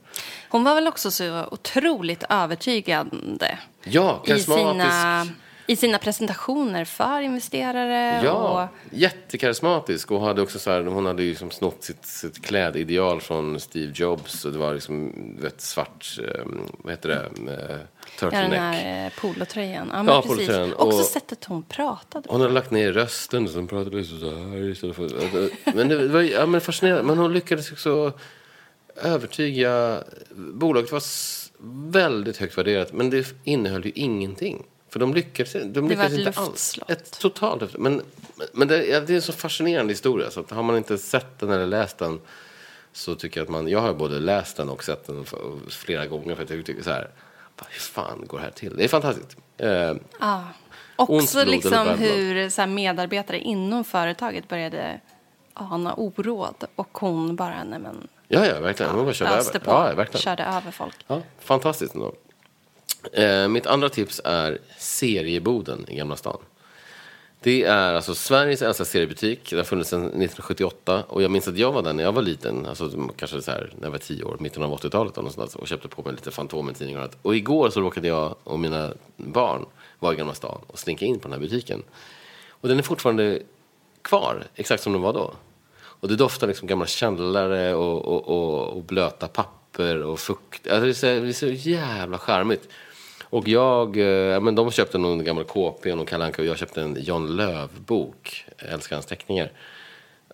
Hon var väl också så otroligt övertygande Ja, i sina, i sina presentationer för investerare. Ja, Och, jättekarismatisk. Och hade också så här, hon hade ju liksom snott sitt, sitt klädideal från Steve Jobs. Och det var liksom vet, svart, eh, vad heter det, eh, ja, den turtleneck. här eh, polotröjan. Ja, Ja, precis. polotröjan. Också Och- sättet hon pratade. Hon hade lagt ner rösten så hon pratade liksom så här istället för... Men det var ja, men fascinerande. Men hon lyckades också övertyga... Bolaget var väldigt högt värderat men det innehöll ju ingenting. För de lyckades, de var lyckades ett inte alls. Ett totalt Men, men det, det är en så fascinerande historia så att har man inte sett den eller läst den så tycker jag att man... Jag har både läst den och sett den flera gånger för att jag tycker så här... Vad fan går det här till? Det är fantastiskt. Eh. Ont Också liksom hur så medarbetare inom företaget började ana oråd. Och hon bara, nej men, ja, ja, verkligen. Hon bara körde över. på. Ja, verkligen. Körde över folk. Ja, fantastiskt ändå. Eh, mitt andra tips är Serieboden i Gamla stan. Det är alltså Sveriges äldsta seriebutik. Den har funnits sedan 1978. Och jag minns att jag var där när jag var liten. Alltså kanske så här, när jag var tio år, mitten av 80-talet. och, sånt Och köpte på mig lite Fantomen-tidningar och. Och igår så råkade jag och mina barn vara i Gamla stan och slinka in på den här butiken. Och den är fortfarande kvar, exakt som den var då. Och det doftar liksom gamla källare och, och, och, och blöta papper och fukt. Alltså det, är så, det är så jävla charmigt. Och jag, eh, men de köpte någon gammal KP och någon Kalle Anka och jag köpte en John Löv-bok. Jag älskar hans teckningar.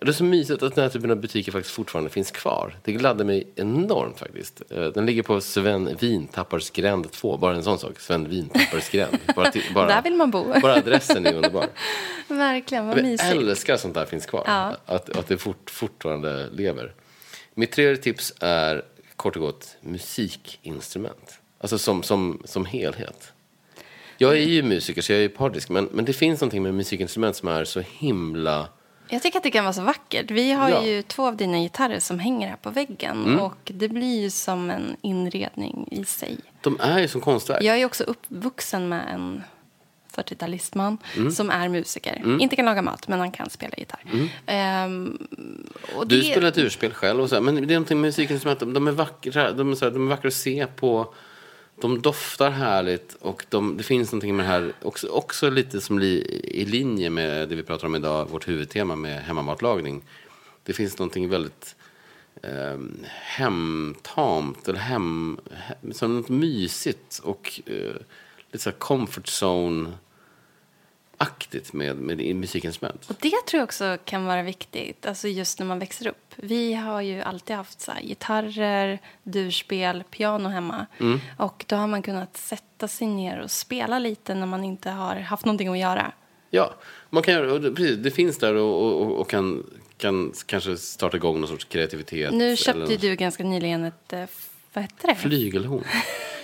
Det är så mysigt att den här typen av butiker faktiskt fortfarande finns kvar. Det gladde mig enormt faktiskt. Eh, Den ligger på Sven Vintappars gränd 2. Bara en sån sak. Sven Vintappars gränd. Bara, till- bara, Där vill man bo. Bara adressen är underbar. Verkligen, vad Jag mysigt. älskar att sånt där finns kvar. Ja. Att, att det fort, fortfarande lever. Mitt tredje tips är kort och gott musikinstrument. Alltså som, som, som helhet. Jag är ju musiker så jag är ju partisk. Men, men det finns någonting med musikinstrument som är så himla... Jag tycker att det kan vara så vackert. Vi har Ja. Mm. ju två av dina gitarrer som hänger här på väggen. Och det blir ju som en inredning i sig. De är ju som konstverk. Jag är också uppvuxen med en 40-talistman Mm. som är musiker. Inte kan laga mat, men han kan spela gitarr. Mm. Du det- spelar ett urspel själv. Och så här, men det är någonting med musikinstrument. De, de är vackra. De är, så här, de är vackra att se på. De doftar härligt. Och de, det finns någonting med det här. Också, också lite som li, i linje med det vi pratar om idag. Vårt huvudtema med hemmamatlagning. Det finns någonting väldigt eh, hemtamt. Eller hem, hem, som något mysigt. Och eh, lite så här comfort zone. Aktigt med, med i musikinstrument. Och det tror jag också kan vara viktigt, alltså just när man växer upp. Vi har ju alltid haft så här, gitarrer, durspel, piano hemma. Mm. Och då har man kunnat sätta sig ner och spela lite när man inte har haft någonting att göra. Ja, man kan göra, det, precis, det finns där och, och, och kan, kan kanske starta igång någon sorts kreativitet. Nu eller köpte något- du ganska nyligen ett, eh, vad heter det? Flygelhorn.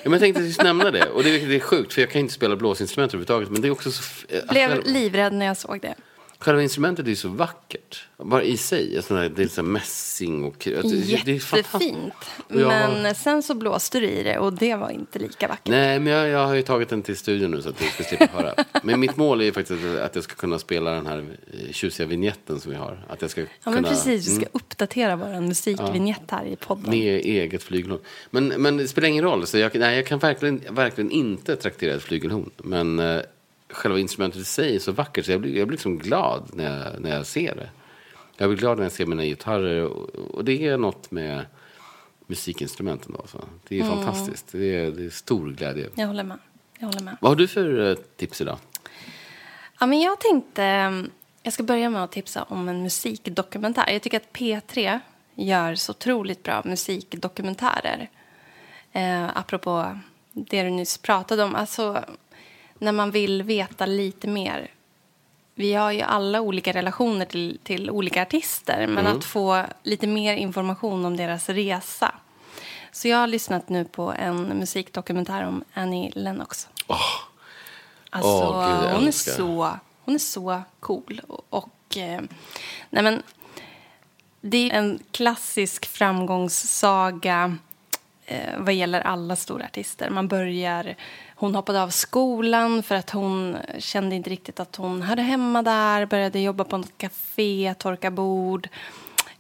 Ja, men jag tänkte just nämna det. Och det är, det är sjukt, för jag kan inte spela blåsinstrument överhuvudtaget. Men det är också så... eh, Blev livrädd när jag såg det. Själva instrumentet är så vackert. Bara i sig. Sån här, det är så mässing och... Jättefint. Jag- Men sen så blåste du i det och det var inte lika vackert. Nej, men jag, jag har ju tagit den till studion nu så att du ska slippa höra. Men mitt mål är ju faktiskt att- jag ska kunna spela den här eh, tjusiga vignetten som vi har. Att jag ska Ja, kunna... men precis. Vi ska Mm. uppdatera vår musikvinjett här i podden. Med eget flygelhorn. Men, men det spelar ingen roll. Så jag, nej, jag kan verkligen, verkligen inte traktera ett flygelhorn. Men eh, själva instrumentet i sig är så vackert så jag blir, jag blir liksom glad när jag, när jag ser det. Jag blir glad när jag ser mina gitarrer. Och, och det är något med musikinstrumenten. Då, så. Det är Mm. fantastiskt. Det är, det är stor glädje. Jag håller med. Jag håller med. Vad har du för eh, tips idag? Ja, men jag tänkte... Jag ska börja med att tipsa om en musikdokumentär. Jag tycker att P3 gör så otroligt bra musikdokumentärer. Eh, apropå det du nyss pratade om. Alltså, när man vill veta lite mer. Vi har ju alla olika relationer till, till olika artister. Men att få lite mer information om deras resa. Så jag har lyssnat nu på en musikdokumentär om Annie Lennox. Åh, Alltså, Åh, Gud, hon, är så, hon är så cool. Och, och eh, nej men, det är en klassisk framgångssaga eh, vad gäller alla stora artister. Man börjar, hon hoppade av skolan för att hon kände inte riktigt att hon hörde hemma där. Började jobba på något café, torka bord.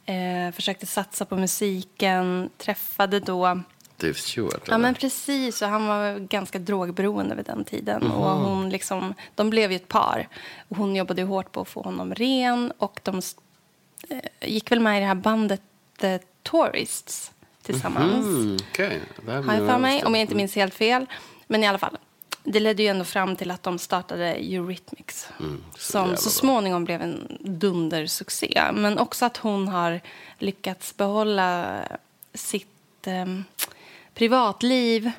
Eh, försökte satsa på musiken. Träffade då Dave Stewart. Ja, men precis. Och han var ganska drogberoende vid den tiden. Och hon liksom, de blev ju ett par. Och hon jobbade hårt på att få honom ren. Och de eh, gick väl med i det här bandet The Tourists tillsammans. Mm, här Har jag för mig, om jag inte minns helt fel. Men i alla fall, det ledde ju ändå fram till att de startade Eurythmics. Mm, så som så småningom blev en dundersuccé. Men också att hon har lyckats behålla sitt eh, privatliv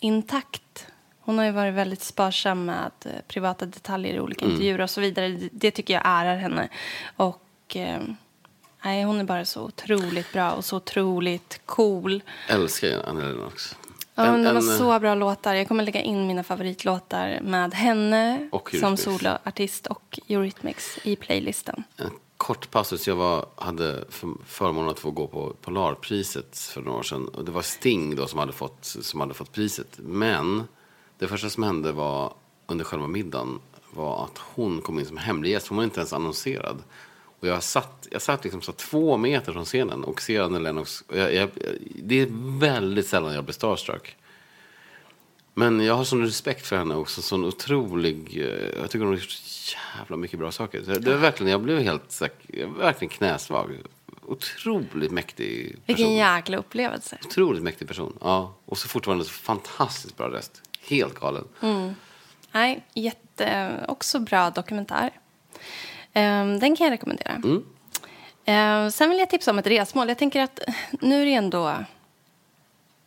intakt. Hon har ju varit väldigt sparsam med eh, privata detaljer i olika Mm. intervjuer och så vidare. Det, det tycker jag ärar henne. Och eh, nej, hon är bara så otroligt bra och så otroligt cool. Älskar ju Annie Lennox. Ja, En- de har så bra låtar. Jag kommer lägga in mina favoritlåtar med henne som soloartist och Eurythmics i playlisten. En kort passus. Jag var, hade för, förmånen att få gå på Polarpriset för några år sedan. Och det var Sting då som hade, fått, som hade fått priset. Men det första som hände var under själva middagen var att hon kom in som hemlig gäst. Hon var inte ens annonserad. Och jag satt, jag satt liksom så två meter från scenen och ser Annie Lennox. Och jag, jag, det är väldigt sällan jag blir starstruck. Men jag har sån respekt för henne också. Sån otrolig... eh, Jag tycker hon har gjort så jävla mycket bra saker. Det är verkligen, jag blev helt jag verkligen knäsvag. Otroligt mäktig person. Vilken jäkla upplevelse. Otroligt mäktig person. Ja. Och så fortfarande så fantastiskt bra röst. Helt galen. Nej, jätte, också bra dokumentär. Ehm, den kan jag rekommendera. Ehm, sen vill jag tipsa om ett resmål. Jag tänker att nu är det ändå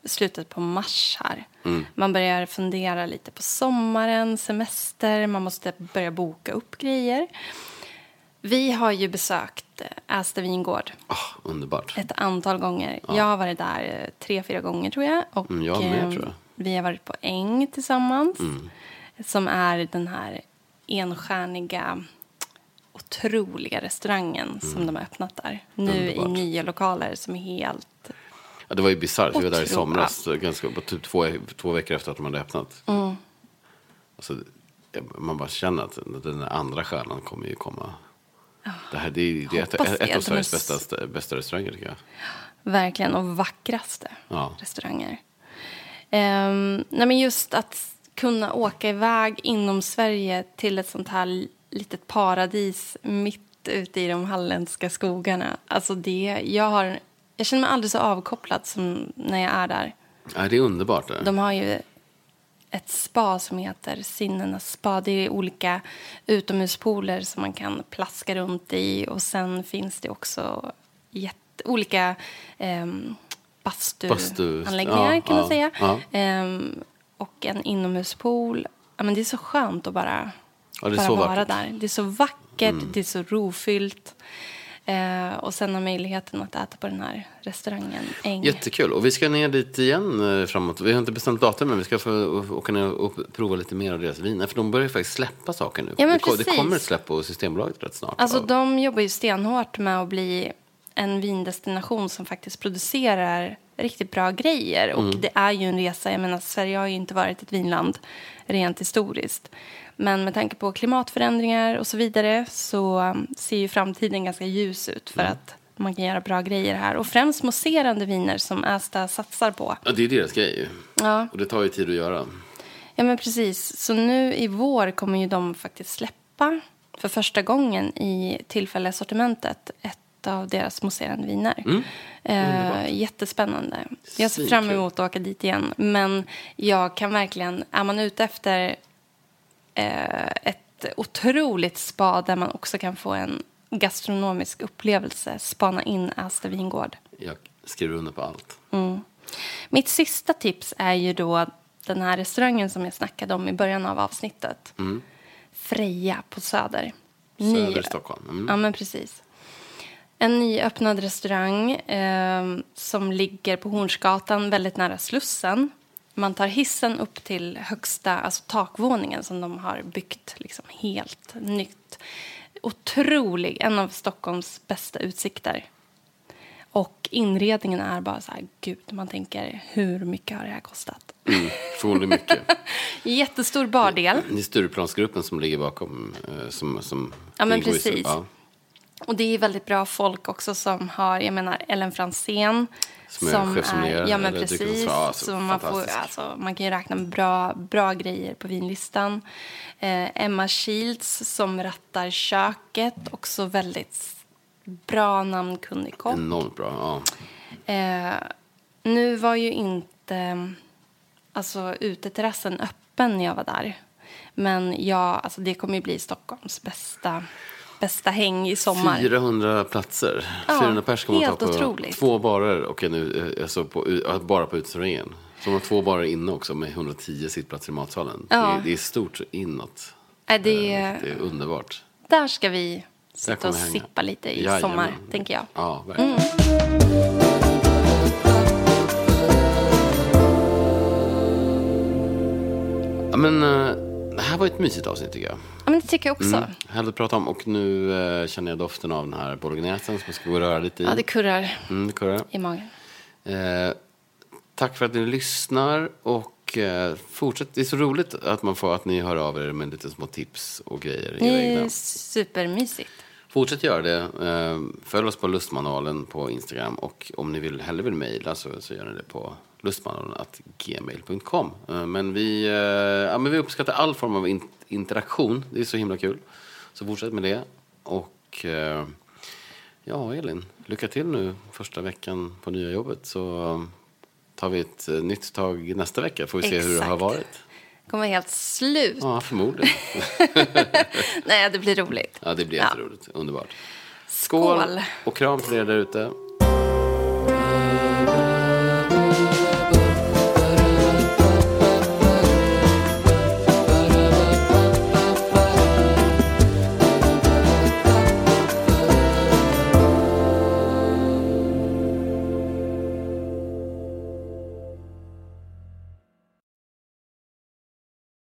slutet på mars här. Man börjar fundera lite på sommaren, semester, man måste börja boka upp grejer. Vi har ju besökt eh, Ästa vingård Ah, underbart. ett antal gånger. Jag har varit där eh, tre, fyra gånger tror jag. Och, Mm, jag med, tror jag. Vi har varit på Äng tillsammans. Mm. Som är den här enstjärniga, otroliga restaurangen som de har öppnat där. Nu Mm. Underbart. i nya lokaler som är helt... Ja, det var ju bisarrt. Vi var där i somras. Ganska, typ två, två veckor efter att de hade öppnat. Mm. Alltså, man bara känner att den andra stjärnan kommer ju komma. Det, här, det är, det är ett, ett, av Sveriges bästa, bästa restauranger tycker jag. Verkligen, och vackraste Ja. restauranger. Ehm, nej men just att kunna åka iväg inom Sverige till ett sånt här litet paradis mitt ute i de halländska skogarna. Alltså det, jag, har, jag känner mig aldrig så avkopplad som när jag är där. Ja, det är underbart. Det. De har ju ett spa som heter Sinnenas spa. Det är olika utomhuspooler som man kan plaska runt i. Och sen finns det också jätte, olika um, bastuanläggningar Ja, kan man ja, säga. ja. Ehm, och en inomhuspool. Ja, men det är så skönt att bara, Ja, det är bara så vara vackert. Mm. där. Det är så vackert, det är så rofyllt. Eh, och sen ha möjligheten att äta på den här restaurangen. Äng. Jättekul. Och vi ska ner dit igen eh, framåt. Vi har inte bestämt datum, men vi ska få åka ner och prova lite mer av deras viner. För de börjar ju faktiskt släppa saker nu. Ja, men det, ko- det precis. kommer ett släpp på Systembolaget rätt snart. Alltså av- de jobbar ju stenhårt med att bli en vindestination som faktiskt producerar riktigt bra grejer. Och Mm. det är ju en resa. Jag menar, Sverige har ju inte varit ett vinland rent historiskt. Men med tanke på klimatförändringar och så vidare så um, ser ju framtiden ganska ljus ut Mm. för att man kan göra bra grejer här. Och främst mousserande viner som Ästa satsar på. Ja, det är deras grej ju. Ja. Och det tar ju tid att göra. Ja, men precis. Så nu i vår kommer ju de faktiskt släppa för första gången i tillfälliga sortimentet ett av deras mousserande viner. Eh, jättespännande. Jag ser fram emot att åka dit igen. Men jag kan verkligen, är man ute efter ett ett otroligt spa där man också kan få en gastronomisk upplevelse. Spana in Ästa vingård. Jag skriver under på allt. Mitt sista tips är ju då den här restaurangen som jag snackade om i början av avsnittet. Freja på Söder. Söder Ny- Stockholm. Mm. Ja, men precis. En nyöppnad restaurang eh, som ligger på Hornsgatan, väldigt nära Slussen. Man tar hissen upp till högsta, alltså takvåningen som de har byggt liksom helt nytt. Otrolig, en av Stockholms bästa utsikter. Och inredningen är bara så här, gud, man tänker hur mycket har det här kostat? Mm. Förmodligen mycket. Jättestor bardel. Det är Stureplansgruppen som ligger bakom. eh, Som, som Ja, men precis. Ja, Och det är väldigt bra folk också som har, jag menar Ellen Fransén. Som är chefssommelier Ja men precis. Ja, alltså, så man, får, alltså, man kan ju räkna med bra, bra grejer på vinlistan. Eh, Emma Shields som rattar köket. Också väldigt bra namnkunnig kock. enormt bra. Ja. Eh, nu var ju inte alltså, uteterrassen öppen när jag var där. Men ja, alltså, det kommer ju bli Stockholms bästa, bästa häng i sommar. 400 platser. Ja, 400 pers kan man ta på otroligt. två barer och en, u- alltså på, bara på uterestaurangen. Så de har två barer inne också med 110 sittplatser i matsalen. Ja. Det, är, det är stort inåt. Äh, det, Eh, Det är underbart. Där ska vi sitta och hänga. sippa lite i Jajamän. sommar, tänker jag. Ja, verkligen. Ja, men eh, det här var ett mysigt avsnitt tycker jag. Ja, men det tycker jag också. Mm. Härligt att prata om och nu eh, känner jag doften av den här bolognesen som jag ska gå och röra lite i. Ja, det kurrar mm, det kurrar. i magen. Eh, tack för att ni lyssnar och eh, fortsätt. Det är så roligt att man får att ni hör av er med lite små tips och grejer. Det egna. är supermysigt. Fortsätt göra det. Eh, följ oss på Lustmanualen på Instagram och om ni vill, hellre vill mejla så, så gör ni det på lustmanualen.gmail.com. Eh, men, vi, eh, ja, men vi uppskattar all form av in- interaktion. Det är så himla kul. Så fortsätt med det. Och eh, ja, Elin, lycka till nu första veckan på nya jobbet så tar vi ett nytt tag nästa vecka. Får vi se hur det har Exakt. varit. kommer helt slut. Ja, förmodligen. Nej, det blir roligt. Ja, det blir Ja. jätteroligt. Underbart. Skål. Skål. Och kram till er där ute.